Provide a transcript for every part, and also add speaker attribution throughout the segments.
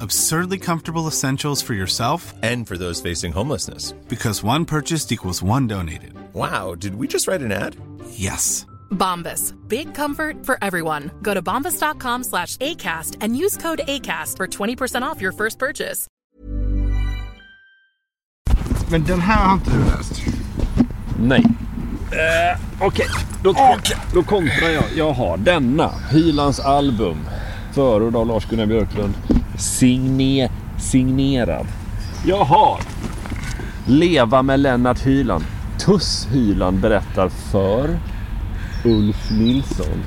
Speaker 1: Absurdly comfortable essentials for yourself
Speaker 2: And for those facing homelessness.
Speaker 1: because one purchased equals one donated.
Speaker 2: Wow, did we just write an ad?
Speaker 1: Yes.
Speaker 3: Bombas. Big comfort for everyone. Go to bombas.com slash ACAST and use code ACAST for 20% off your first purchase.
Speaker 4: Men den här har inte du läst.
Speaker 5: Nej. Eh, Okej, då, då kontrar jag. Jag har denna. Hylands album. Förord av Lars-Gunnar Björklund. Signe, signerad. Jag har Leva med Lennart Hyland. Tuss Hyland berättar för Ulf Nilsson.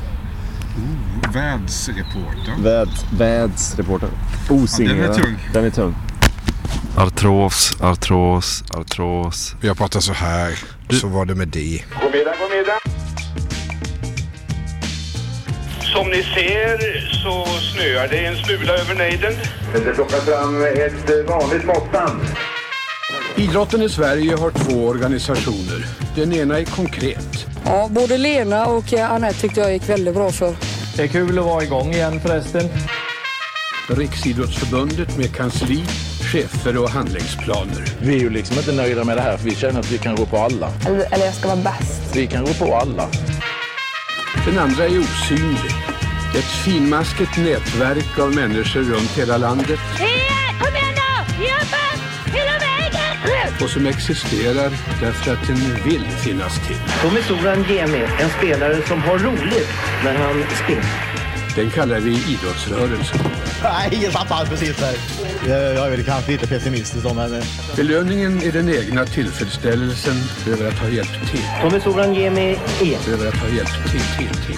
Speaker 4: Vädsreportern.
Speaker 5: Väds, vädsreporter. Osignerad.
Speaker 4: Ja, den är tung.
Speaker 5: Den är tung.
Speaker 6: Artros, artros, artros.
Speaker 4: Jag pratar så här. Så var det med det.
Speaker 7: Som ni ser så snöar det en smula över nejden.
Speaker 8: Det plockas fram ett vanligt måttband.
Speaker 9: Idrotten i Sverige har två organisationer. Den ena är konkret.
Speaker 10: Ja, både Lena och eh, Anette tyckte jag gick väldigt bra för.
Speaker 11: Det är kul att vara igång igen förresten.
Speaker 9: Riksidrottsförbundet med kansli, chefer och handlingsplaner.
Speaker 12: Vi är ju liksom inte nöjda med det här för vi känner att vi kan rå på alla.
Speaker 10: Eller, eller jag ska vara bäst.
Speaker 12: Vi kan rå på alla.
Speaker 9: Den andra är osynlig. Ett finmaskigt nätverk av människor runt hela landet
Speaker 13: Kom igen då! Ge upp! Hela vägen!
Speaker 9: och som existerar därför att den vill finnas till.
Speaker 14: Tommy Soran Gemi, en spelare som har roligt när han spelar.
Speaker 9: Den kallar vi idrottsrörelsen.
Speaker 15: Nej, ingen satt alls precis där. Jag är väl kanske lite pessimistisk då, men...
Speaker 9: Belöningen är den egna tillfredsställelsen över att ha hjälpt till.
Speaker 14: Tommy Soran Gemi är...
Speaker 9: Över att ha hjälpt till, till, till.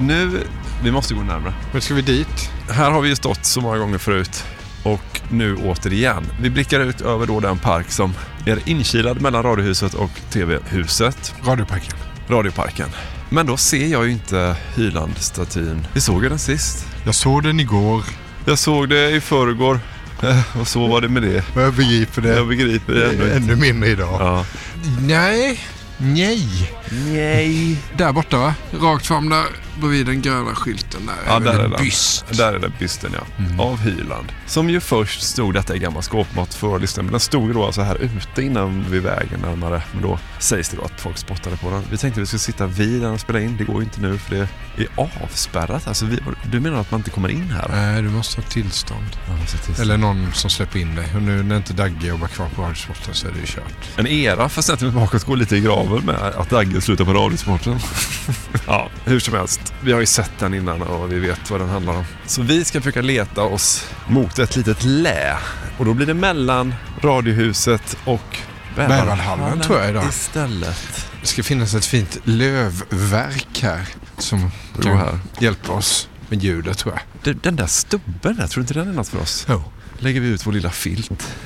Speaker 6: Nu, vi måste gå närmare.
Speaker 4: Men ska vi dit?
Speaker 6: Här har vi ju stått så många gånger förut och nu återigen. Vi blickar ut över då den park som är inkilad mellan Radiohuset och TV-huset.
Speaker 4: Radioparken.
Speaker 6: Radioparken. Men då ser jag ju inte Hyland-statyn. Vi såg ju den sist.
Speaker 4: Jag såg den igår.
Speaker 6: Jag såg det i förrgår. Eh, Och så var det med det.
Speaker 4: Men jag begriper det.
Speaker 6: Jag begriper det inte.
Speaker 4: Ännu mindre idag.
Speaker 6: Ja.
Speaker 4: Nej. Nej.
Speaker 6: Nej.
Speaker 4: Där borta va? Rakt fram där bredvid den gröna skylten där.
Speaker 6: Ja,
Speaker 4: är
Speaker 6: där är, den.
Speaker 4: byst.
Speaker 6: där är den bysten ja.
Speaker 4: Mm.
Speaker 6: Av Hyland. Som ju först stod, detta i gammal skåpmat för listan, men den stod ju då alltså här ute innan vid vägen närmare. Men då sägs det då att folk spottade på den. Vi tänkte att vi skulle sitta vid den och spela in. Det går ju inte nu för det är avspärrat. Alltså vi, du menar att man inte kommer in här?
Speaker 4: Nej, du måste ha tillstånd.
Speaker 6: Ja, måste ha tillstånd.
Speaker 4: Eller någon som släpper in dig. Och nu när inte Dagge jobbar kvar på Radiosporten så är det ju kört.
Speaker 6: En era för centrum bakåt går lite i graven med att Dagge slutar på Radiosporten. ja, hur som helst. Vi har ju sett den innan och vi vet vad den handlar om. Så vi ska försöka leta oss mot ett litet lä. Och då blir det mellan Radiohuset och
Speaker 4: Bäverhallen tror jag idag.
Speaker 6: Istället.
Speaker 4: Det ska finnas ett fint lövverk här som kan
Speaker 6: här.
Speaker 4: hjälpa oss med ljudet tror jag.
Speaker 6: Den, där stubben där, tror du inte den är något för oss?
Speaker 4: Jo.
Speaker 6: Lägger vi ut vår lilla filt.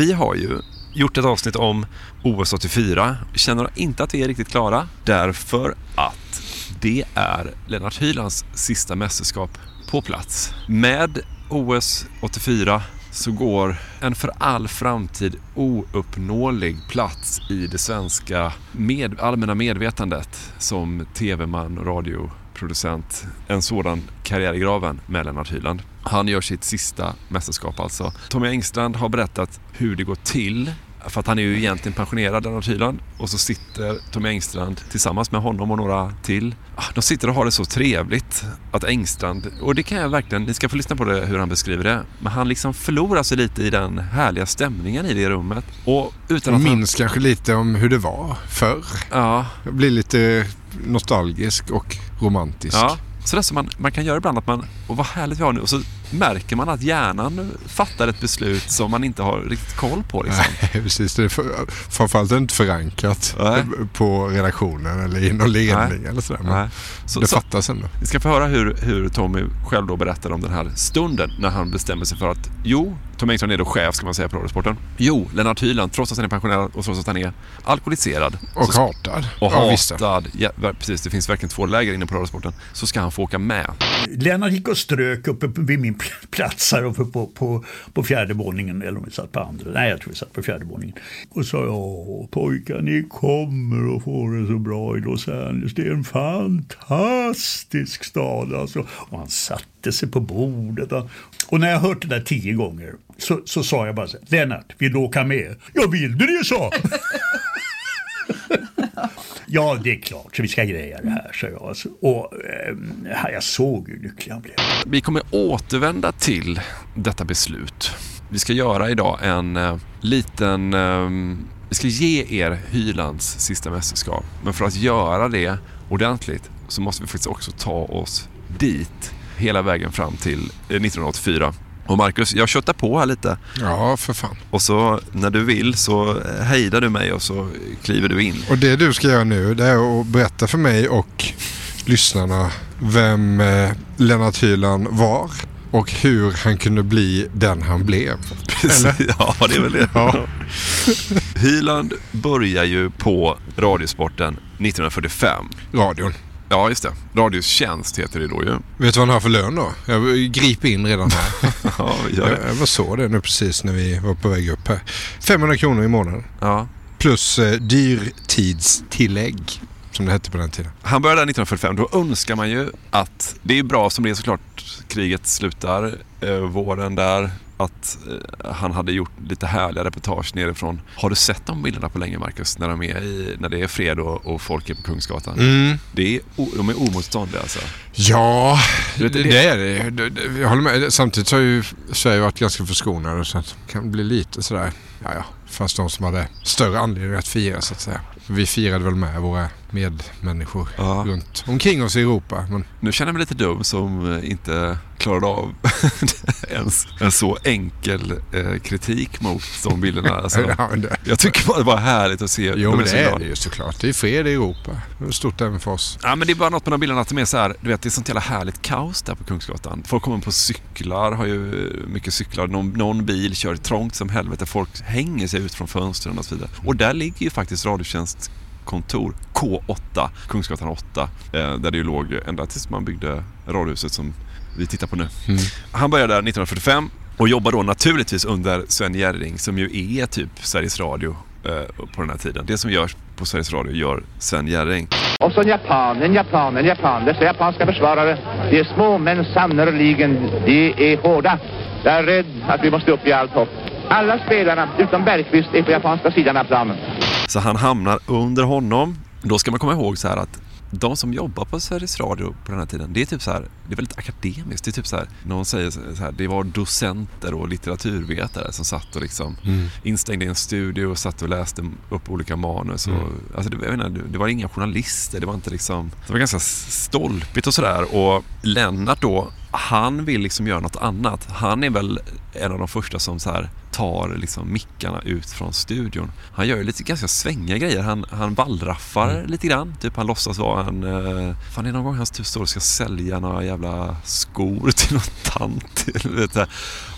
Speaker 6: Vi har ju gjort ett avsnitt om OS 84. Känner inte att vi är riktigt klara därför att det är Lennart Hylands sista mästerskap på plats. Med OS 84 så går en för all framtid ouppnåelig plats i det svenska med, allmänna medvetandet som tv-man och radio radioproducent. En sådan karriär i graven med Lennart Hyland. Han gör sitt sista mästerskap alltså. Tommy Engstrand har berättat hur det går till för att han är ju egentligen pensionerad, Lennart Hyland. Och så sitter Tommy Engstrand tillsammans med honom och några till. Ah, De sitter och har det så trevligt att Engstrand, och det kan jag verkligen, ni ska få lyssna på det hur han beskriver det. Men han liksom förlorar sig lite i den härliga stämningen i det rummet. Och utan att
Speaker 4: Minns kanske lite om hur det var förr.
Speaker 6: Ja.
Speaker 4: Jag blir lite nostalgisk och romantisk.
Speaker 6: Ja, sådär som man, man kan göra ibland att man, och vad härligt vi har nu. Och så märker man att hjärnan fattar ett beslut som man inte har riktigt koll på. Liksom.
Speaker 4: Nej, precis. Det är för, framförallt inte förankrat på redaktionen eller i någon ledning eller sådär. Men
Speaker 6: Nej. Så-
Speaker 4: det
Speaker 6: så-
Speaker 4: fattas ändå.
Speaker 6: Vi ska få höra hur, hur Tommy själv då berättar om den här stunden när han bestämmer sig för att jo, Tommy Engstrand är då chef ska man säga på Radiosporten. Jo, Lennart Hyland, trots att han är pensionerad och trots att han är alkoholiserad.
Speaker 4: Och
Speaker 6: så-
Speaker 4: hatad.
Speaker 6: Och
Speaker 4: Ja,
Speaker 6: hatad. Ja, precis, det finns verkligen två läger inne på Radiosporten. Så ska han få åka med.
Speaker 16: Lennart gick och strök uppe vid min pl- plats här uppe på, på, på fjärde våningen. Eller om vi satt på andra. Nej, jag tror vi satt på fjärde våningen. Och sa ja pojkar ni kommer att få det så bra i Los Angeles. Det är en fantastisk stad alltså. Och han satte sig på bordet. Och, och när jag hört det där tio gånger så, så sa jag bara så här, Lennart, vill du åka med? Ja, vill du det så? Ja, det är klart, så vi ska greja det här, sa jag. Och eh, jag såg hur lycklig han blev.
Speaker 6: Vi kommer återvända till detta beslut. Vi ska göra idag en eh, liten... Eh, vi ska ge er Hylands sista mästerskap. Men för att göra det ordentligt så måste vi faktiskt också ta oss dit hela vägen fram till eh, 1984. Och Marcus, jag köttar på här lite.
Speaker 4: Ja, för fan.
Speaker 6: Och så när du vill så eh, hejdar du mig och så kliver du in.
Speaker 4: Och det du ska göra nu det är att berätta för mig och lyssnarna vem eh, Lennart Hyland var och hur han kunde bli den han blev. Eller?
Speaker 6: ja, det är väl det.
Speaker 4: Ja.
Speaker 6: Hyland börjar ju på Radiosporten 1945.
Speaker 4: Radion.
Speaker 6: Ja, just det. Radiotjänst heter det då ju.
Speaker 4: Vet du vad han har för lön då? Jag griper in redan här.
Speaker 6: ja, gör det.
Speaker 4: jag, jag var så det nu precis när vi var på väg upp här. 500 kronor i månaden.
Speaker 6: Ja.
Speaker 4: Plus eh, dyrtidstillägg som det hette på den tiden.
Speaker 6: Han började där 1945. Då önskar man ju att det är bra som det är såklart. Kriget slutar eh, våren där. Att eh, han hade gjort lite härliga reportage nerifrån. Har du sett de bilderna på länge Marcus? När, de är i, när det är fred och, och folk är på Kungsgatan.
Speaker 4: Mm.
Speaker 6: Det är, de är omotståndliga alltså.
Speaker 4: Ja, det,
Speaker 6: det-
Speaker 4: det är det. Jag håller med. Samtidigt så har ju Sverige varit ganska förskonade så att det kan bli lite sådär. Ja, ja. Fast de som hade större anledning att fira så att säga. Vi firade väl med våra medmänniskor runt omkring oss i Europa. Men
Speaker 6: Nu känner jag mig lite dum som eh, inte klarade av ens en så enkel eh, kritik mot de bilderna. Alltså,
Speaker 4: Ja, det-
Speaker 6: jag tycker bara det var härligt att se.
Speaker 4: Jo men det är det ju såklart. Det är fred i Europa. Det är stort även för oss.
Speaker 6: Ja, men det är bara något med de bilderna att de är så här, du vet, det är sånt jävla härligt kaos där på Kungsgatan. Folk kommer på cyklar, har ju mycket cyklar. Någon, någon bil kör trångt som helvete. Folk hänger sig ut från fönstren och så vidare. Och där ligger ju faktiskt Radiotjänst kontor K8, Kungsgatan 8, eh, där det ju låg ända tills man byggde radiohuset som vi tittar på nu.
Speaker 4: Mm.
Speaker 6: Han började där 1945 och jobbar då naturligtvis under Sven Jerring som ju är typ Sveriges Radio eh, på den här tiden. Det som görs på Sveriges Radio gör Sven Jerring.
Speaker 17: Och så en japan, en japan, en japan. Dessa japanska försvarare, de är små men sannerligen, de är hårda. Jag är rädd att vi måste upp i allt hopp. Alla spelarna, utom Bergqvist, är på japanska sidan av planen.
Speaker 6: Så han hamnar under honom. Då ska man komma ihåg så här att de som jobbar på Sveriges Radio på den här tiden, det är typ så här, det är väldigt akademiskt. Det är typ så här, någon säger så här, det var docenter och litteraturvetare som satt och liksom
Speaker 4: Mm.
Speaker 6: instängda i en studio och satt och läste upp olika manus. Och,
Speaker 4: Mm.
Speaker 6: alltså det, jag menar, det var inga journalister, det var inte liksom, det var ganska stolpigt och sådär. Och Lennart då, han vill liksom göra något annat. Han är väl en av de första som så här tar liksom mickarna ut från studion. Han gör ju lite ganska svängiga grejer. Han, han wallraffar
Speaker 4: Mm.
Speaker 6: lite grann. Typ han låtsas vara en... Uh, fan, det är någon gång han typ står och ska sälja några jävla skor till någon tant.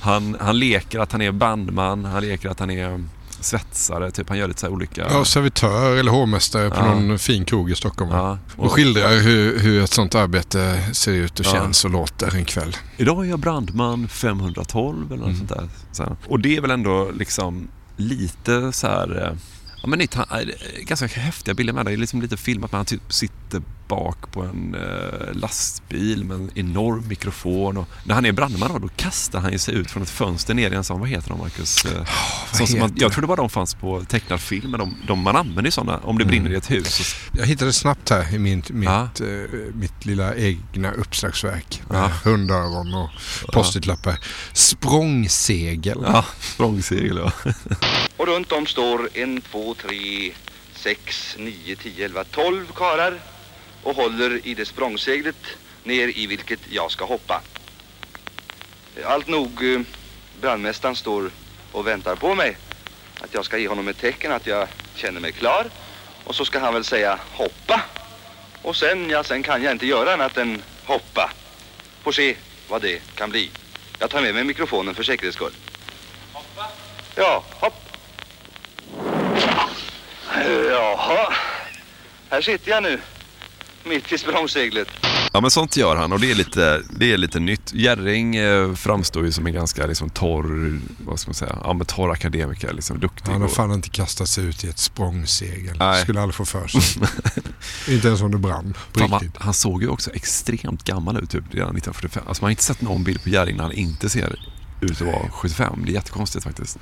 Speaker 6: Han, han leker att han är bandman. Han leker att han är svetsare. Typ han gör lite så olika...
Speaker 4: Ja, servitör eller hovmästare på
Speaker 6: Ja.
Speaker 4: någon fin krog i Stockholm.
Speaker 6: Ja.
Speaker 4: Och skildrar hur, hur ett sånt arbete ser ut och
Speaker 6: Ja.
Speaker 4: känns och låter en kväll.
Speaker 6: Idag är jag brandman 512 eller något
Speaker 4: Mm.
Speaker 6: sånt där. Så. Och det är väl ändå liksom lite så här... eh, Ja men nytt, han, eh, ganska häftiga bilder med det. Det är liksom lite filmat när han typ sitter bak på en eh, lastbil med en enorm mikrofon. Och när han är brandman då, då kastar han ju sig ut från ett fönster ner i en sån, vad heter de Marcus? Eh, sån som man,
Speaker 4: heter
Speaker 6: jag
Speaker 4: det?
Speaker 6: trodde bara de fanns på tecknad film, men de, de, man använder ju sådana om det brinner i ett hus. Så,
Speaker 4: Jag hittade snabbt här i min, mitt,
Speaker 6: Ja.
Speaker 4: eh, mitt lilla egna uppslagsverk med
Speaker 6: Ja.
Speaker 4: hundöron och post-it-lappar. Språngsegel.
Speaker 6: ja, språngsegel ja.
Speaker 18: Och runt om står en, två, tre, sex, nio, tio, elva, tolv karar och håller i det språngseglet ner i vilket jag ska hoppa. Allt nog, eh, brandmästaren står och väntar på mig. Att jag ska ge honom ett tecken att jag känner mig klar. Och så ska han väl säga hoppa. Och sen, ja, sen kan jag inte göra annat än hoppa. Får se vad det kan bli. Jag tar med mig mikrofonen för säkerhets skull. Hoppa? Ja, hopp. Jaha, här sitter jag nu. Mitt i språngseglet.
Speaker 6: Ja men sånt gör han och det är lite, det är lite nytt. Jerring eh, framstår ju som en ganska liksom, torr, vad ska man säga, ja, men torr akademiker. Liksom, duktig.
Speaker 4: Han har
Speaker 6: och-
Speaker 4: fan inte kastat sig ut i ett språngsegel.
Speaker 6: Nej.
Speaker 4: Skulle aldrig få för sig. inte ens om det brann. På
Speaker 6: Fan, man,
Speaker 4: riktigt.
Speaker 6: han såg ju också extremt gammal ut typ redan 1945. Alltså man har inte sett någon bild på Jerring när han inte ser ut att vara 75. Det är jättekonstigt faktiskt.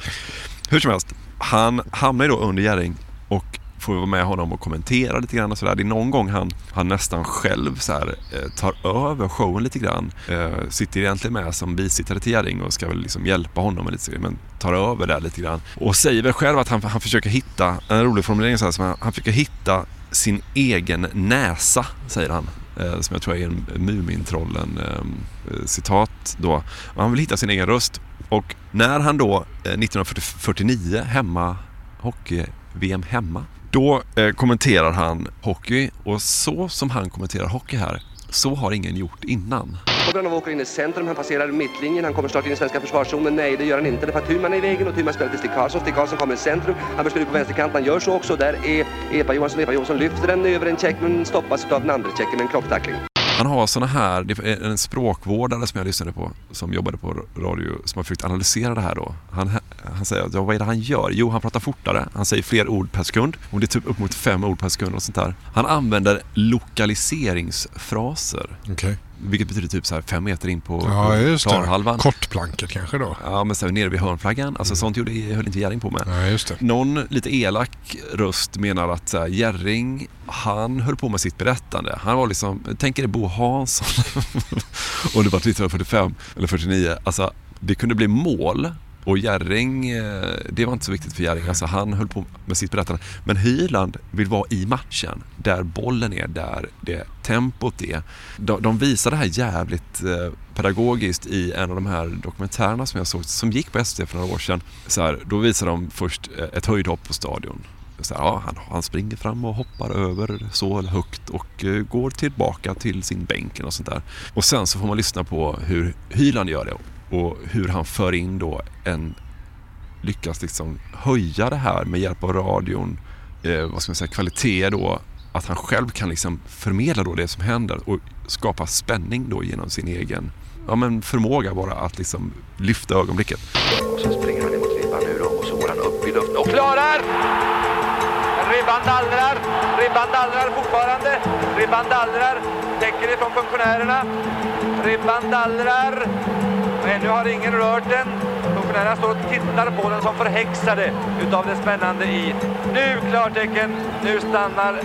Speaker 6: Hur som helst, han hamnar ju då under Jerring och får vi vara med honom och kommentera lite grann och sådär. Det är någon gång han, han nästan själv så här, eh, tar över showen lite grann. Eh, sitter egentligen med som bisittare till Jerring och ska väl liksom hjälpa honom med lite, men tar över där lite grann. Och säger väl själv att han, han försöker hitta, en rolig formulering så här, som han, han försöker hitta sin egen näsa, säger han. Eh, som jag tror är en Mumintrollen eh, citat då. Och han vill hitta sin egen röst. Och när han då eh, 1949 hemma, hockey-VM hemma, då eh, kommenterar han hockey och så som han kommenterar hockey här, så har ingen gjort innan.
Speaker 18: Bobranov åker in i centrum, han passerar mittlinjen, han kommer snart in i svenska försvarszonen. Nej, det gör han inte. Det är Tuman i vägen och Thuman spelar till Stig Karlsson. Stig Karlsson kommer i centrum, han börjar spela på vänsterkanten, han gör så också. Där är Epa Johansson, Epa Johansson lyfter den över en check men stoppas av den andra checken med en klocktackling.
Speaker 6: Han har såna här, det är en språkvårdare som jag lyssnade på som jobbade på radio som har försökt analysera det här då. Han, han säger att ja, vad är det han gör? Jo, han pratar fortare. Han säger fler ord per sekund. Och det är typ upp mot fem ord per sekund och sånt där. Han använder lokaliseringsfraser.
Speaker 4: Okej.
Speaker 6: Vilket betyder typ så här fem meter in på
Speaker 4: Ja, just det. Kortplanket kanske då.
Speaker 6: Ja, men så här, nere vid hörnflaggan. Alltså sånt gjorde, höll inte Jerring på med.
Speaker 4: Nej, just det.
Speaker 6: Någon lite elak röst menar att här, Jerring, han höll på med sitt berättande. Han var liksom, tänk er Bo Hansson. och det var 1945 eller 49. Alltså, det kunde bli mål. Och Jerring, eh, det var inte så viktigt för Jerring. Alltså, han höll på med sitt berättande. Men Hyland vill vara i matchen. Där bollen är, där det tempot är. De, de visar det här jävligt eh, pedagogiskt i en av de här dokumentärerna som jag såg, som gick på SVT för några år sedan. Så här, då visar de först eh, ett höjdhopp på stadion. Så här, ja, han, han springer fram och hoppar över så högt och går tillbaka till sin bänk och sånt där. Och sen så får man lyssna på hur Hyland gör det och hur han för in då en lyckas liksom höja det här med hjälp av radion, eh, vad ska man säga, kvalitet då, att han själv kan liksom förmedla då det som händer och skapa spänning då genom sin egen ja, men förmåga bara att liksom lyfta ögonblicket.
Speaker 18: Och så springer han emot ribban nu då och så går han upp i luften och klarar! Ribban dallrar, ribban dallrar fortfarande. Ribban dallrar, täcker ifrån funktionärerna. Ribban dallrar. Men ännu har ingen rört den.
Speaker 19: Pensionärerna står och tittar på den som förhäxade utav det spännande i. Nu klartecken, nu stannar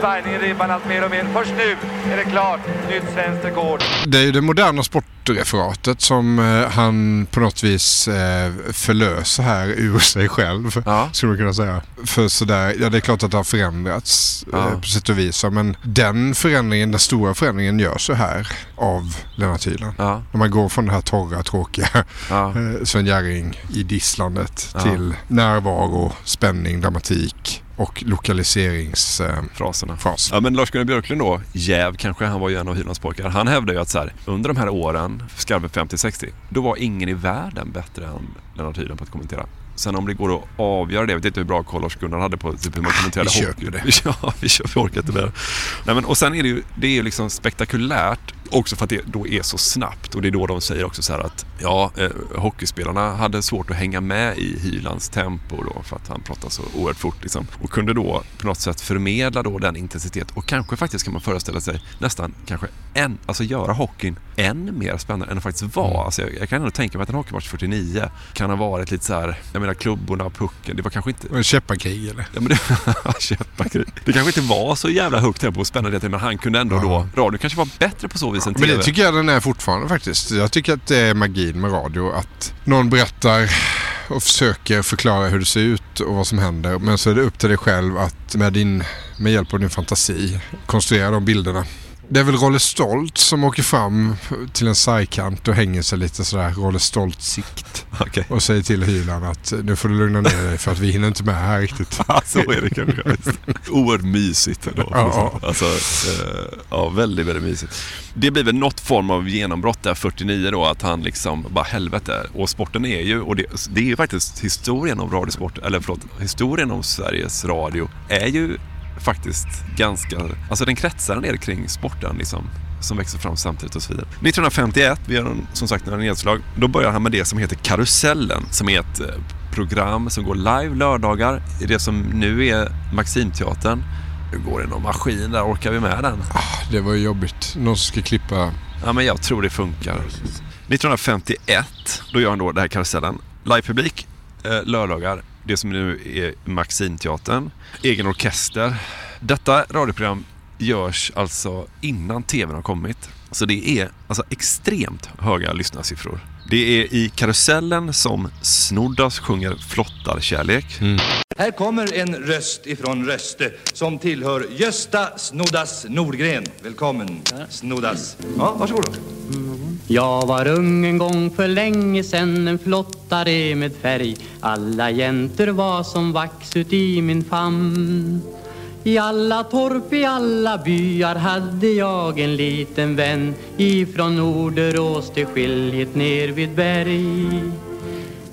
Speaker 19: svajningen i ribban allt mer och mer. Först nu är det klart, nytt svenskt rekord.
Speaker 4: Det är ju det moderna sportreferatet som eh, han på något vis eh, förlöser här ur sig själv. Ja. Skulle man kunna säga. För sådär, ja det är klart att det har förändrats
Speaker 6: Ja.
Speaker 4: eh, på sätt och vis. Men den förändringen, den stora förändringen görs så här av Lennart Hyland. När man går från det här torra, tråkiga eh, Sven Jerring i disslandet
Speaker 6: Ja.
Speaker 4: till närvaro, spänning, dramatik och lokaliserings... Eh.
Speaker 6: Ja men Lars-Gunnar Björklund då, jäv kanske, han var ju en av Hylands pojkar. Han hävdar ju att så här, under de här åren, skarven 50-60, då var ingen i världen bättre än Lennart Hyland på att kommentera. Sen om det går att avgöra det, jag vet inte hur bra koll Lars-Gunnar hade på typ hur man kommenterade
Speaker 4: vi
Speaker 6: hockey.
Speaker 4: köper det.
Speaker 6: Ja, vi köper, vi orkar inte mer. Nej, men, och sen är det ju, det är ju liksom spektakulärt också för att det då är så snabbt och det är då de säger också så här att ja, eh, hockeyspelarna hade svårt att hänga med i Hylands tempo då för att han pratar så oerhört fort liksom. Och kunde då på något sätt förmedla då den intensitet och kanske faktiskt kan man föreställa sig nästan kanske än, alltså göra hockeyn än mer spännande än det faktiskt var.
Speaker 4: Mm.
Speaker 6: Alltså jag, jag kan ändå tänka mig att en hockeymatch 49 kan ha varit lite så här, jag menar klubborna, pucken, det var kanske inte...
Speaker 4: En käpparkrig eller?
Speaker 6: Ja, men det, käpparkrig. det kanske inte var så jävla högt tempo och spännande men han kunde ändå då, radio kanske var bättre på så vis än
Speaker 4: Men
Speaker 6: TV.
Speaker 4: det tycker jag den är fortfarande faktiskt. Jag tycker att det är magin med radio. Att någon berättar och försöker förklara hur det ser ut och vad som händer. Men så är det upp till dig själv att med, din, med hjälp av din fantasi konstruera de bilderna. Det är väl Rolle Stolt som åker fram till en sargkant och hänger sig lite sådär Rolle Stolt-sikt. Och säger till Hyland att nu får du lugna ner dig för att vi hinner inte med här riktigt.
Speaker 6: Så är det kanske. Oerhört mysigt ändå.
Speaker 4: Ja, ja.
Speaker 6: Alltså, eh, ja, väldigt, väldigt mysigt. Det blir väl något form av genombrott där 49 då, att han liksom, bara helvete. Och sporten är ju, och det, det är ju faktiskt historien om radiosport, eller förlåt, historien om Sveriges Radio är ju faktiskt ganska, alltså den kretsar del kring sporten liksom som växer fram samtidigt och så vidare. 1951, vi har en- som sagt några nedslag, då börjar han med det som heter Karusellen som är ett eh, program som går live lördagar i det som nu är Maximteatern. Nu går det någon maskin där, orkar vi med den?
Speaker 4: Det var jobbigt. Någon som ska klippa.
Speaker 6: Ja, men jag tror det funkar. 1951, då gör han då det här Karusellen. Livepublik, eh, lördagar, det som nu är Maximteatern. Egen orkester. Detta radioprogram görs alltså innan tvn har kommit. Så det är alltså extremt höga lyssnarsiffror. Det är i Karusellen som Snoddas sjunger Flottarkärlek.
Speaker 20: Här kommer en röst ifrån Röste som tillhör Gösta Snoddas Nordgren. Välkommen Snoddas. Ja, varsågod då.
Speaker 21: Jag var ung en gång för länge sen en flottare med färg. Alla jäntor var som vax ut i min famn. I alla torp, i alla byar hade jag en liten vän. Ifrån Norderås till skiljet ner vid berg.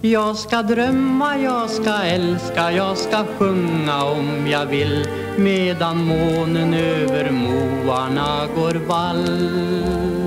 Speaker 21: Jag ska drömma, jag ska älska, jag ska sjunga om jag vill. Medan månen över moarna går vall.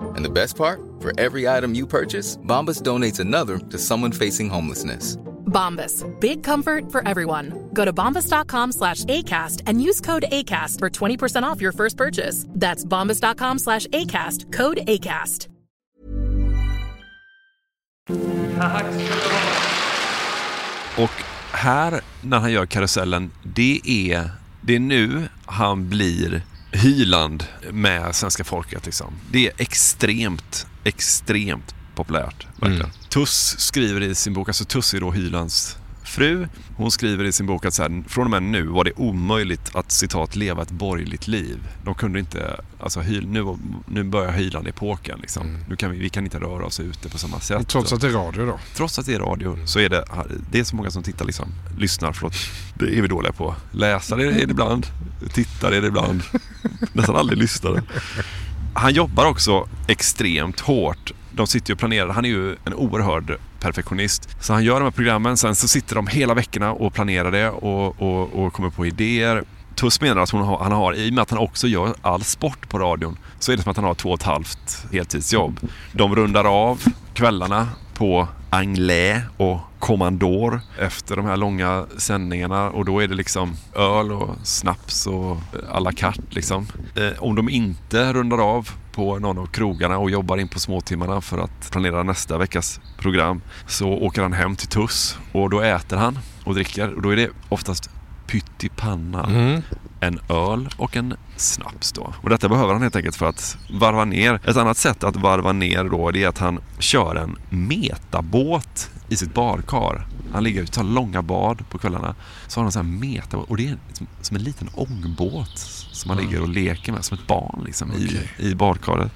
Speaker 22: And the best part? For every item you purchase, Bombas donates another to someone facing homelessness.
Speaker 23: Bombas. Big comfort for everyone. Go to bombas.com slash ACAST and use code ACAST for 20% off your first purchase. That's bombas.com slash ACAST. Code ACAST.
Speaker 6: Och här när han gör karusellen, det är, det är nu han blir Hyland med svenska folket. Liksom. Det är extremt, extremt populärt. Verkligen.
Speaker 4: Mm.
Speaker 6: Tuss skriver i sin bok, alltså Tuss är då Hylands fru. Hon skriver i sin bok att så här, från och med nu var det omöjligt att citat leva ett borgerligt liv. De kunde inte, alltså nu, nu börjar Hyland-epoken. Liksom. Nu kan vi, vi kan inte röra oss ute på samma sätt.
Speaker 4: Trots att det är radio då?
Speaker 6: Trots att det är radio så är det, det är så många som tittar liksom, lyssnar, förlåt. Det är vi dåliga på. Läsare är det ibland, tittar är det ibland, nästan aldrig lyssnare. Han jobbar också extremt hårt. De sitter ju och planerar. Han är ju en oerhörd perfektionist. Så han gör de här programmen. Sen så sitter de hela veckorna och planerar det och, och, och kommer på idéer. Tuss menar att hon har, han har, i och med att han också gör all sport på radion, så är det som att han har två och ett halvt heltidsjobb. De rundar av kvällarna på Anglais och kommandor efter de här långa sändningarna och då är det liksom öl och snaps och à la carte liksom. Eh, om de inte rundar av på någon av krogarna och jobbar in på småtimmarna för att planera nästa veckas program så åker han hem till Tuss och då äter han och dricker och då är det oftast pyttipanna.
Speaker 4: Mm.
Speaker 6: En öl och en snaps då. Och detta behöver han helt enkelt för att varva ner. Ett annat sätt att varva ner då det är att han kör en metabåt i sitt badkar. Han ligger och tar långa bad på kvällarna. Så har han en sån här metabåt och det är som, som en liten ångbåt som han ligger och leker med som ett barn liksom, i, i badkaret.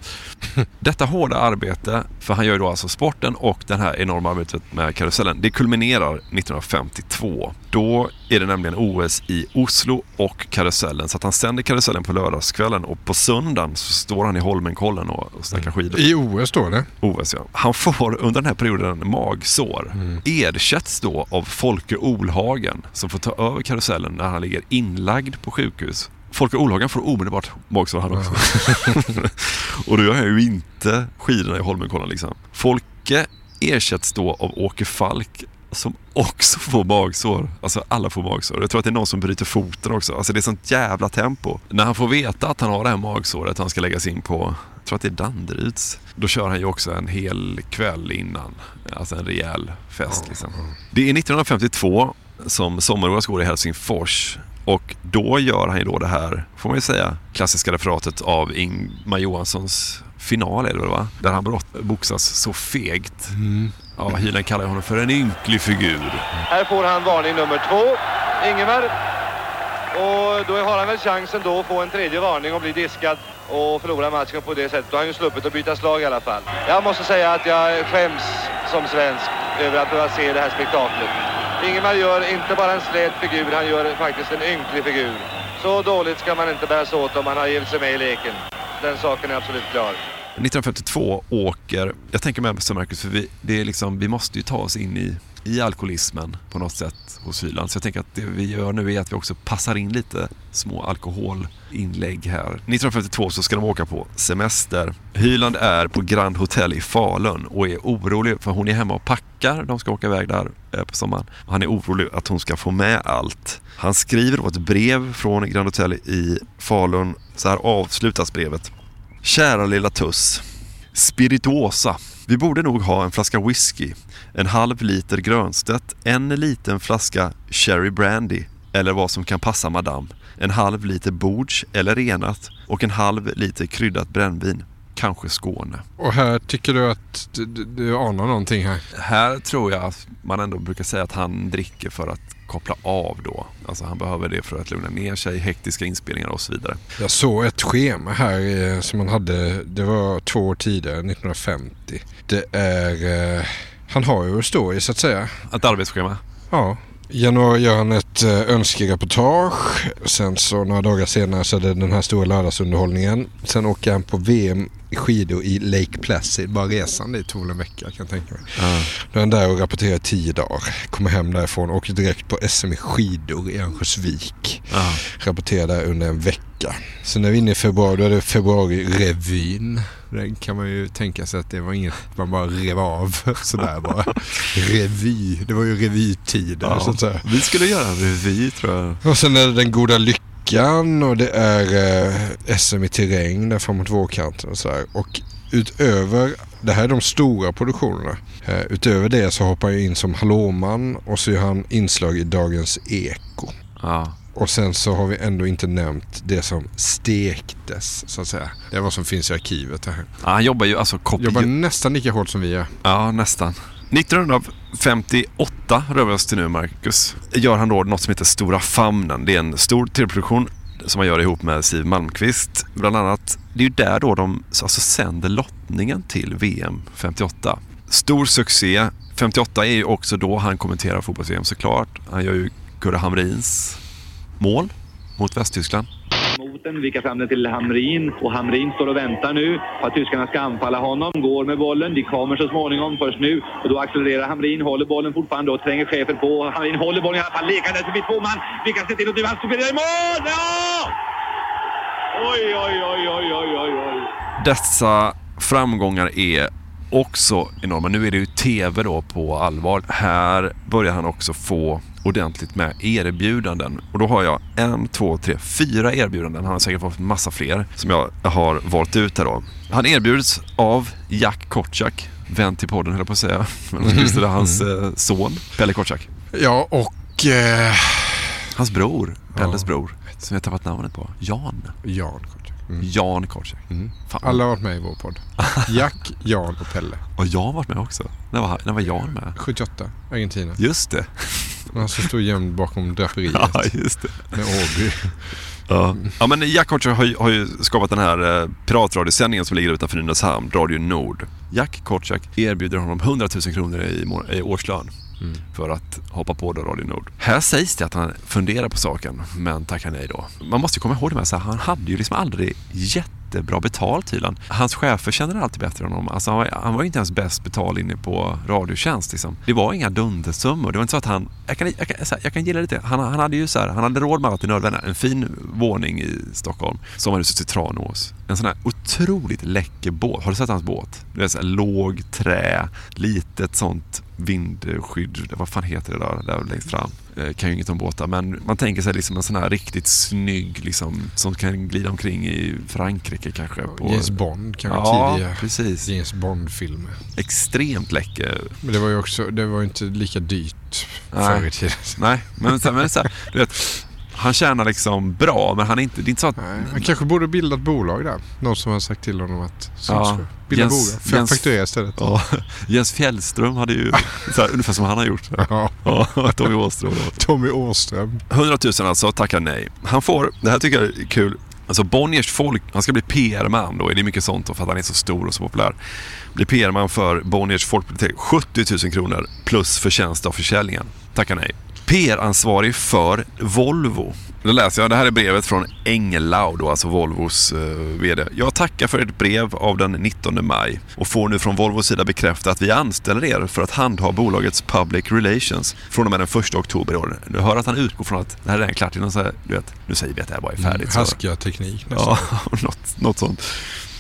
Speaker 6: Detta hårda arbete, för han gör ju då alltså sporten och det här enorma arbetet med karusellen, det kulminerar 1952. Då är det nämligen OS i Oslo och karusellen. Så att han sänder karusellen på lördagskvällen och på söndagen så står han i Holmenkollen och, och snackar skidor.
Speaker 4: I OS då eller?
Speaker 6: OS ja. Han får under den här perioden magsår. Ersätts då av Folke Olhagen som får ta över karusellen när han ligger inlagd på sjukhus. Folke Olhagen får omedelbart magsår han också. och då gör han ju inte skidorna i Holmenkollen liksom. Folke ersätts då av Åke Falk som också får magsår. Alltså alla får magsår. Jag tror att det är någon som bryter foten också. Alltså det är sånt jävla tempo. När han får veta att han har det här magsåret han ska läggas in på, jag tror att det är Danderyds. Då kör han ju också en hel kväll innan. Alltså en rejäl fest liksom. Det är 1952 som sommar-OS går i Helsingfors. Och då gör han ju då det här, får man ju säga, klassiska referatet av Ingmar Johanssons final är det väl va? Där han brott, boxas så fegt. Ja, Hyland kallar honom för en ynklig figur.
Speaker 18: Här får han varning nummer två, Ingemar. Och då har han väl chansen då att få en tredje varning och bli diskad och förlora matchen på det sättet. Då har han ju sluppit att byta slag i alla fall. Jag måste säga att jag skäms som svensk över att behöva se det här spektaklet. Ingemar gör inte bara en slät figur, han gör faktiskt en ynklig figur. Så dåligt ska man inte bära sig åt om man har givit sig med i leken. Den saken är absolut klar.
Speaker 6: 1952 åker, jag tänker med så Marcus, för vi, det är liksom, vi måste ju ta oss in i, i alkoholismen på något sätt hos Hyland. Så jag tänker att det vi gör nu är att vi också passar in lite små alkoholinlägg här. 1952 så ska de åka på semester. Hyland är på Grand Hotel i Falun och är orolig för hon är hemma och packar. De ska åka iväg där eh, på sommaren. Han är orolig att hon ska få med allt. Han skriver då ett brev från Grand Hotel i Falun. Så här avslutas brevet. Kära lilla Tuss. Spirituosa. Vi borde nog ha en flaska whisky, en halv liter Grönstedt, en liten flaska Cherry Brandy eller vad som kan passa madame, en halv liter Bords eller renat och en halv liter kryddat brännvin. Kanske Skåne.
Speaker 4: Och här tycker du att du, du, du anar någonting här?
Speaker 6: Här tror jag att man ändå brukar säga att han dricker för att koppla av då. Alltså han behöver det för att lugna ner sig, hektiska inspelningar och så vidare.
Speaker 4: Jag såg ett schema här eh, som han hade, det var två år tidigare, 1950. Det är, eh, han har ju story så att säga.
Speaker 6: Ett arbetsschema?
Speaker 4: Ja. I januari gör han ett eh, önskereportage. Sen så några dagar senare så är det den här stora lördagsunderhållningen. Sen åker han på VM i skidor i Lake Placid. Bara resan dit tog en vecka kan jag tänka mig. Då är han där och rapporterar i tio dagar. Kommer hem därifrån och åker direkt på SM i skidor i Örnsköldsvik. Rapporterar där under en vecka. Lycka. Sen är vi inne i februari, då är det februari-revyn. Den kan man ju tänka sig att det var inget man bara rev av sådär bara. Revy, det var ju revytider
Speaker 6: Ja,
Speaker 4: så att säga.
Speaker 6: vi skulle göra en revy tror jag.
Speaker 4: Och sen är det den goda lyckan och det är eh, SM i terräng där framåt vårkanten och sådär. Och utöver, det här är de stora produktionerna. Eh, utöver det så hoppar jag in som hallåman och så gör han inslag i Dagens Eko.
Speaker 6: Ja.
Speaker 4: Och sen så har vi ändå inte nämnt det som stektes så att säga. Det är vad som finns i arkivet här.
Speaker 6: Ja, han jobbar ju alltså kopi-
Speaker 4: Jobbar nästan lika hårt som vi gör.
Speaker 6: Ja, nästan. 1958 rör vi oss till nu, Marcus. Gör han då något som heter Stora Famnen. Det är en stor tv-produktion som han gör ihop med Siw Malmkvist. Bland annat, det är ju där då de alltså sänder lottningen till VM 58. Stor succé. 58 är ju också då han kommenterar fotbolls-VM såklart. Han gör ju Kurre Hamrins mål mot Västtyskland.
Speaker 24: Mot den, vickar fram den till Hamrin och Hamrin står och väntar nu på att tyskarna ska anfalla honom. Går med bollen, de kommer så småningom först nu och då accelererar Hamrin, håller bollen fortfarande och tränger chefen på. Hamrin håller bollen i alla fall, lekande förbi två man. Vickar sig till och nu han stuperar i mål! Ja! Oj, oj, oj, oj, oj, oj, oj.
Speaker 6: Dessa framgångar är också enorma. Nu är det ju TV då på allvar. Här börjar han också få ordentligt med erbjudanden. Och då har jag en, två, tre, fyra erbjudanden. Han har säkert fått massa fler som jag har valt ut här då. Han erbjuds av Jack Kortchak, vän till podden höll jag på att säga. Men just det, hans eh, son, Pelle Kortchak.
Speaker 4: Ja, och... Eh...
Speaker 6: Hans bror, Pelles bror, som jag tappat namnet på. Jan.
Speaker 4: Jan Kortchak.
Speaker 6: Jan Kortchak. Fan.
Speaker 4: Alla har varit med i vår podd. Jack, Jan och Pelle.
Speaker 6: Och Jan har varit med också. När var, när var Jan med?
Speaker 4: 78, Argentina.
Speaker 6: Just det.
Speaker 4: Han som stod gömd bakom draperiet.
Speaker 6: Ja, just det.
Speaker 4: Med Åby.
Speaker 6: Ja. ja, men Jack Kortchak har, har ju skapat den här eh, piratradiosändningen som ligger utanför Nynäshamn, Radio Nord. Jack Kortchak erbjuder honom 100 000 kronor i, i årslön för att hoppa på då Radio Nord. Här sägs det att han funderar på saken, men tackar nej då. Man måste komma ihåg det med så här, han hade ju liksom aldrig jättebra betalt tydligen. Hans chefer känner alltid bättre än honom. Alltså, han, var, han var inte ens bäst betald inne på Radiotjänst. Liksom. Det var inga dundersummor. Det var inte så att han... Jag kan, jag kan, här, jag kan gilla lite. Han, han hade ju så här, han hade råd med allt det nödvändiga. En fin våning i Stockholm. Sommarhuset i Tranås. En sån här otroligt läcker båt. Har du sett hans båt? Det är så här låg trä, litet sånt vindskydd. Vad fan heter det där, där längst fram? Eh, kan ju inget om båtar, men man tänker sig liksom en sån här riktigt snygg liksom, som kan glida omkring i Frankrike kanske. På...
Speaker 4: James Bond kanske
Speaker 6: ja,
Speaker 4: tidiga
Speaker 6: precis.
Speaker 4: James Bond-filmer.
Speaker 6: Extremt läcker.
Speaker 4: Men det var ju också, det var inte lika dyrt förr i tiden.
Speaker 6: Nej, men, men så här, du vet, han tjänar liksom bra, men han är inte, det är inte så att...
Speaker 4: Han kanske borde bilda ett bolag där. Någon som har sagt till honom att
Speaker 6: Ja,
Speaker 4: bilda
Speaker 6: Jens-
Speaker 4: bolag. För
Speaker 6: Jens-
Speaker 4: fakturera istället.
Speaker 6: Ja, Jens Fjällström hade ju så här, ungefär som han har gjort.
Speaker 4: Ja.
Speaker 6: Ja, Tommy Åström. då.
Speaker 4: Tommy Åström.
Speaker 6: 100 000 alltså, tackar nej. Han får, det här tycker jag är kul, alltså Bonniers folk, han ska bli PR-man då, det är mycket sånt då, för att han är så stor och så populär. Blir PR-man för Bonniers folkbibliotek, 70 000 kronor plus förtjänst av försäljningen. Tackar nej. PR-ansvarig för Volvo. Då läser jag, det här är brevet från Engelau då, alltså Volvos eh, VD. Jag tackar för ett brev av den 19 maj och får nu från Volvos sida bekräfta att vi anställer er för att handha bolagets public relations från och med den 1 oktober i år. Du hör att han utgår från att det här är redan klart innan så här, du vet, nu säger vi att det här bara är färdigt. så-
Speaker 4: Haskiga teknik nästan.
Speaker 6: Ja, något, något sånt.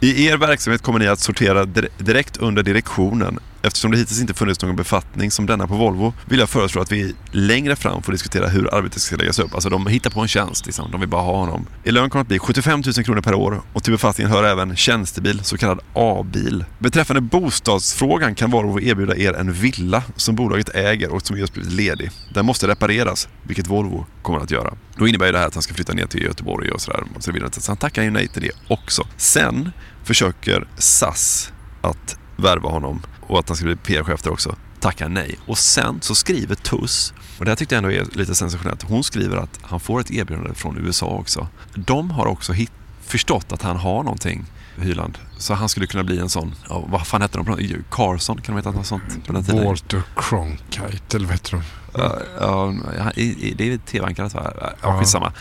Speaker 6: I er verksamhet kommer ni att sortera dir- direkt under direktionen. Eftersom det hittills inte funnits någon befattning som denna på Volvo vill jag föreslå att vi längre fram får diskutera hur arbetet ska läggas upp. Alltså de hittar på en tjänst, liksom. de vill bara ha honom. Er lön kommer att bli 75 000 kronor per år och till befattningen hör även tjänstebil, så kallad A-bil. Beträffande bostadsfrågan kan Volvo erbjuda er en villa som bolaget äger och som just blivit ledig. Den måste repareras, vilket Volvo kommer att göra. Då innebär det här att han ska flytta ner till Göteborg och sådär. och Så vidare. Så han tackar ju nej till det också. Sen försöker SAS att värva honom och att han ska bli PR-chef där också. Tackar nej. Och sen så skriver Tuss, och det här tyckte jag ändå är lite sensationellt. Hon skriver att han får ett erbjudande från USA också. De har också hit, förstått att han har någonting, Hyland. Så han skulle kunna bli en sån, ja, vad fan hette de? Carson, kan de heta något sånt på den tiden?
Speaker 4: Walter Cronkite eller vad heter de?
Speaker 6: Ja, det är tv-ankaret va? Ja,
Speaker 4: Ja.
Speaker 6: skitsamma.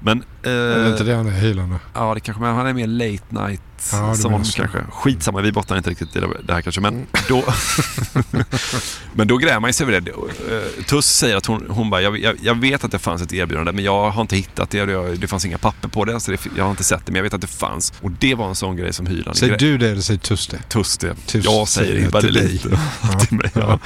Speaker 6: Men... Eh,
Speaker 4: Är det inte det han är hyllande?
Speaker 6: Ja, det kanske, men han är mer late night
Speaker 4: Ja,
Speaker 6: sån
Speaker 4: så.
Speaker 6: kanske. Skitsamma, vi bottnar inte riktigt i det det här kanske. Men då, men då grämer man sig över det. Eh, Tuss säger att hon, hon bara, jag, jag, vet att det fanns ett erbjudande men jag har inte hittat det. Det, det fanns inga papper på det, så det, jag har inte sett det. Men jag vet att det fanns. Och det var en sån grej som hyran
Speaker 4: Säger du det eller säger Tuss det?
Speaker 6: Tuss det.
Speaker 4: Tuss
Speaker 6: jag säger det bara
Speaker 4: dig.
Speaker 6: lite. Ja.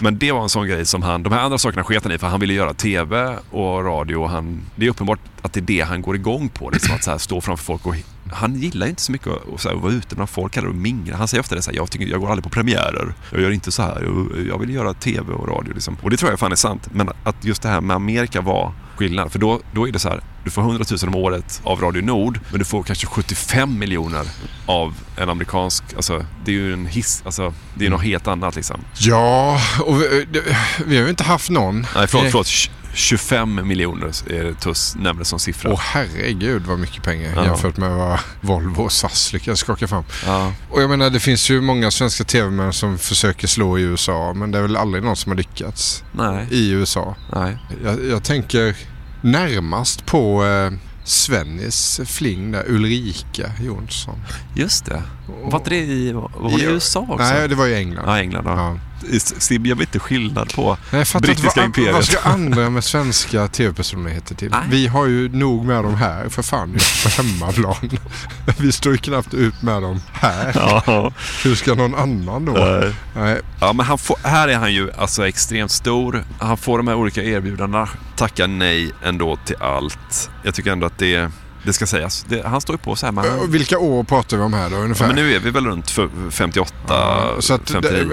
Speaker 6: Men det var en sån grej som han, de här andra sakerna sket han i för han ville göra TV och radio och han, det är uppenbart att det är det han går igång på. Liksom, att så här, stå framför folk och han gillar inte så mycket att, att, så här, att vara ute bland folk eller att mingla. Han säger ofta det så här, jag, tycker, jag går aldrig på premiärer. Jag gör inte så här. Jag, jag vill göra TV och radio. Liksom. Och det tror jag fan är sant. Men att just det här med Amerika var skillnad. För då, då är det så här, du får 100 000 om året av Radio Nord, men du får kanske 75 miljoner av en amerikansk, alltså det är ju en hiss, alltså det är
Speaker 4: Mm.
Speaker 6: något helt annat liksom.
Speaker 4: Ja, och vi, det- vi har ju inte haft någon.
Speaker 6: Nej, förlåt,
Speaker 4: Eh,
Speaker 6: förlåt. Tj- 25 miljoner Tuss nämner som siffra.
Speaker 4: Åh herregud vad mycket pengar
Speaker 6: Ja.
Speaker 4: jämfört med vad Volvo och SAS lyckas skaka fram.
Speaker 6: Ja.
Speaker 4: Och jag menar det finns ju många svenska tv-män som försöker slå i USA men det är väl aldrig någon som har lyckats
Speaker 6: Nej.
Speaker 4: i USA.
Speaker 6: Nej.
Speaker 4: Jag, jag tänker närmast på eh, Svennis fling där, Ulrika Jonsson.
Speaker 6: Just det. Var inte det i, var det i
Speaker 4: Ja.
Speaker 6: USA också?
Speaker 4: Nej, det var i England.
Speaker 6: Ja, England. Ja. Sim, jag vet inte skillnad på
Speaker 4: Nej, jag
Speaker 6: brittiska
Speaker 4: vad,
Speaker 6: imperiet.
Speaker 4: vad ska andra med svenska tv-personligheter till? Vi har ju nog med dem här för fan på hemmaplan. Vi står ju knappt ut med dem här.
Speaker 6: Ja.
Speaker 4: Hur ska någon annan då?
Speaker 6: Nej.
Speaker 4: Nej.
Speaker 6: Ja, men han får, här är han ju alltså extremt stor. Han får de här olika erbjudandena. Tackar nej ändå till allt. Jag tycker ändå att det, det ska sägas. Det, han står ju på så här. Han,
Speaker 4: Och Vilka år pratar vi om här då ungefär?
Speaker 6: ja, men nu är vi väl runt f- 58,
Speaker 4: Ja, så att
Speaker 6: 59.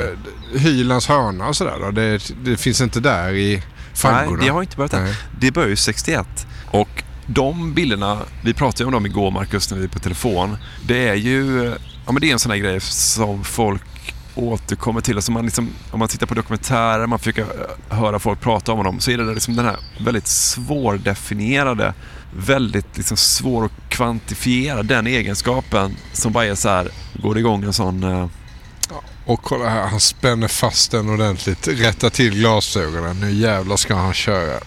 Speaker 4: det, Hylands hörna och sådär då? Det, det finns inte där i
Speaker 6: Nej,
Speaker 4: faggorna?
Speaker 6: det har inte börjat än.
Speaker 4: Nej.
Speaker 6: Det börjar ju 61. Och de bilderna, vi pratade ju om dem igår Marcus när vi var på telefon. Det är ju, ja men det är en sån här grej som folk återkommer till. Alltså man liksom, om man tittar på dokumentärer, man försöker eh, höra folk prata om dem, så är det liksom den här väldigt svårdefinierade, väldigt liksom svår att kvantifiera den egenskapen som bara är så här, går igång en sån eh,
Speaker 4: Och kolla här, han spänner fast den ordentligt. Rättar till glasögonen. Nu jävlar ska han köra.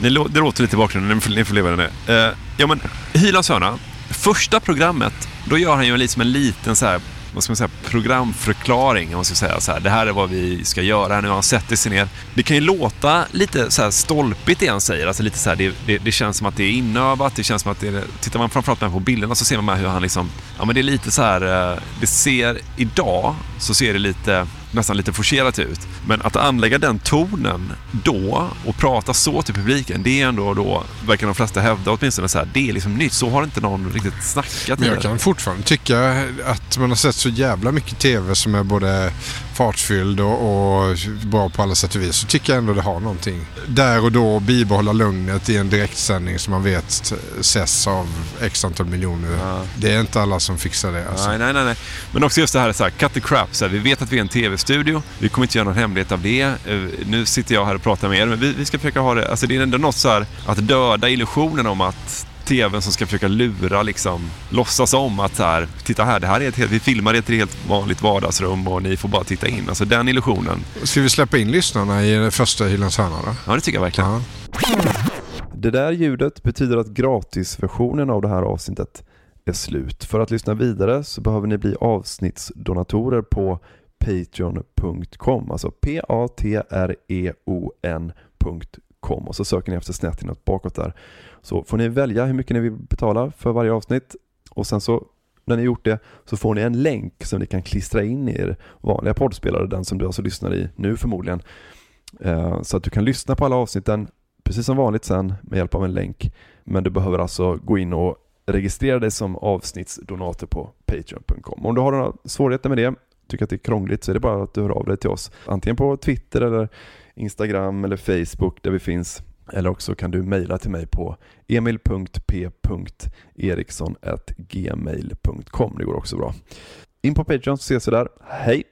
Speaker 6: Det, lå- det låter lite i bakgrunden, ni får, ni får leva det. Eh, ja men, Hylands hörna. Första programmet, då gör han ju liksom en liten så här, vad ska man säga, programförklaring. Om man ska säga så här, det här är vad vi ska göra. Nu har han sätter sig ner. Det kan ju låta lite så här stolpigt det han säger. Alltså lite så här, det, det, det känns som att det är inövat. Det känns som att det är, tittar man framförallt på bilderna så ser man hur han liksom, ja men det är lite så här, eh, det ser idag så ser det lite nästan lite forcerat ut. Men att anlägga den tonen då och prata så till publiken, det är ändå då, verkar de flesta hävda åtminstone så här, det är liksom nytt. Så har inte någon riktigt snackat
Speaker 4: Men jag kan fortfarande tycka att man har sett så jävla mycket tv som är både fartfylld och, och bra på alla sätt och vis. Så tycker jag ändå det har någonting. Där och då bibehålla lugnet i en direktsändning som man vet ses av x antal miljoner. Det är inte alla som fixar det. Alltså.
Speaker 6: Nej, nej, nej, nej. Men också just det här, så här cut the crap. Så här, vi vet att vi är en tv-studio. Vi kommer inte göra någon hemlighet av det. Eh, Nu sitter jag här och pratar med er, men vi, vi ska försöka ha det... Alltså det är ändå något så här att döda illusionen om att tvn som ska försöka lura liksom, låtsas om att så här, titta här, det här är ett helt, vi filmar i ett helt vanligt vardagsrum och ni får bara titta in. Alltså den illusionen.
Speaker 4: Ska vi släppa in lyssnarna i den första Hylands hörna då?
Speaker 6: Ja, det tycker jag verkligen.
Speaker 25: Det där ljudet betyder att gratisversionen av det här avsnittet är slut. För att lyssna vidare så behöver ni bli avsnittsdonatorer på patreon.com, alltså E och så söker ni efter snett inåt bakåt där. Så får ni välja hur mycket ni vill betala för varje avsnitt och sen så när ni gjort det så får ni en länk som ni kan klistra in i er vanliga poddspelare, den som du alltså lyssnar i nu förmodligen. Eh, så att du kan lyssna på alla avsnitten precis som vanligt sen med hjälp av en länk. Men du behöver alltså gå in och registrera dig som avsnittsdonator på Patreon.com. Om du har några svårigheter med det, tycker att det är krångligt, så är det bara att du hör av dig till oss. Antingen på Twitter eller Instagram eller Facebook där vi finns. Eller också kan du mejla till mig på emil.p.eriksson.gmail.com. Det går också bra. In på Patreon så ses vi där. Hej!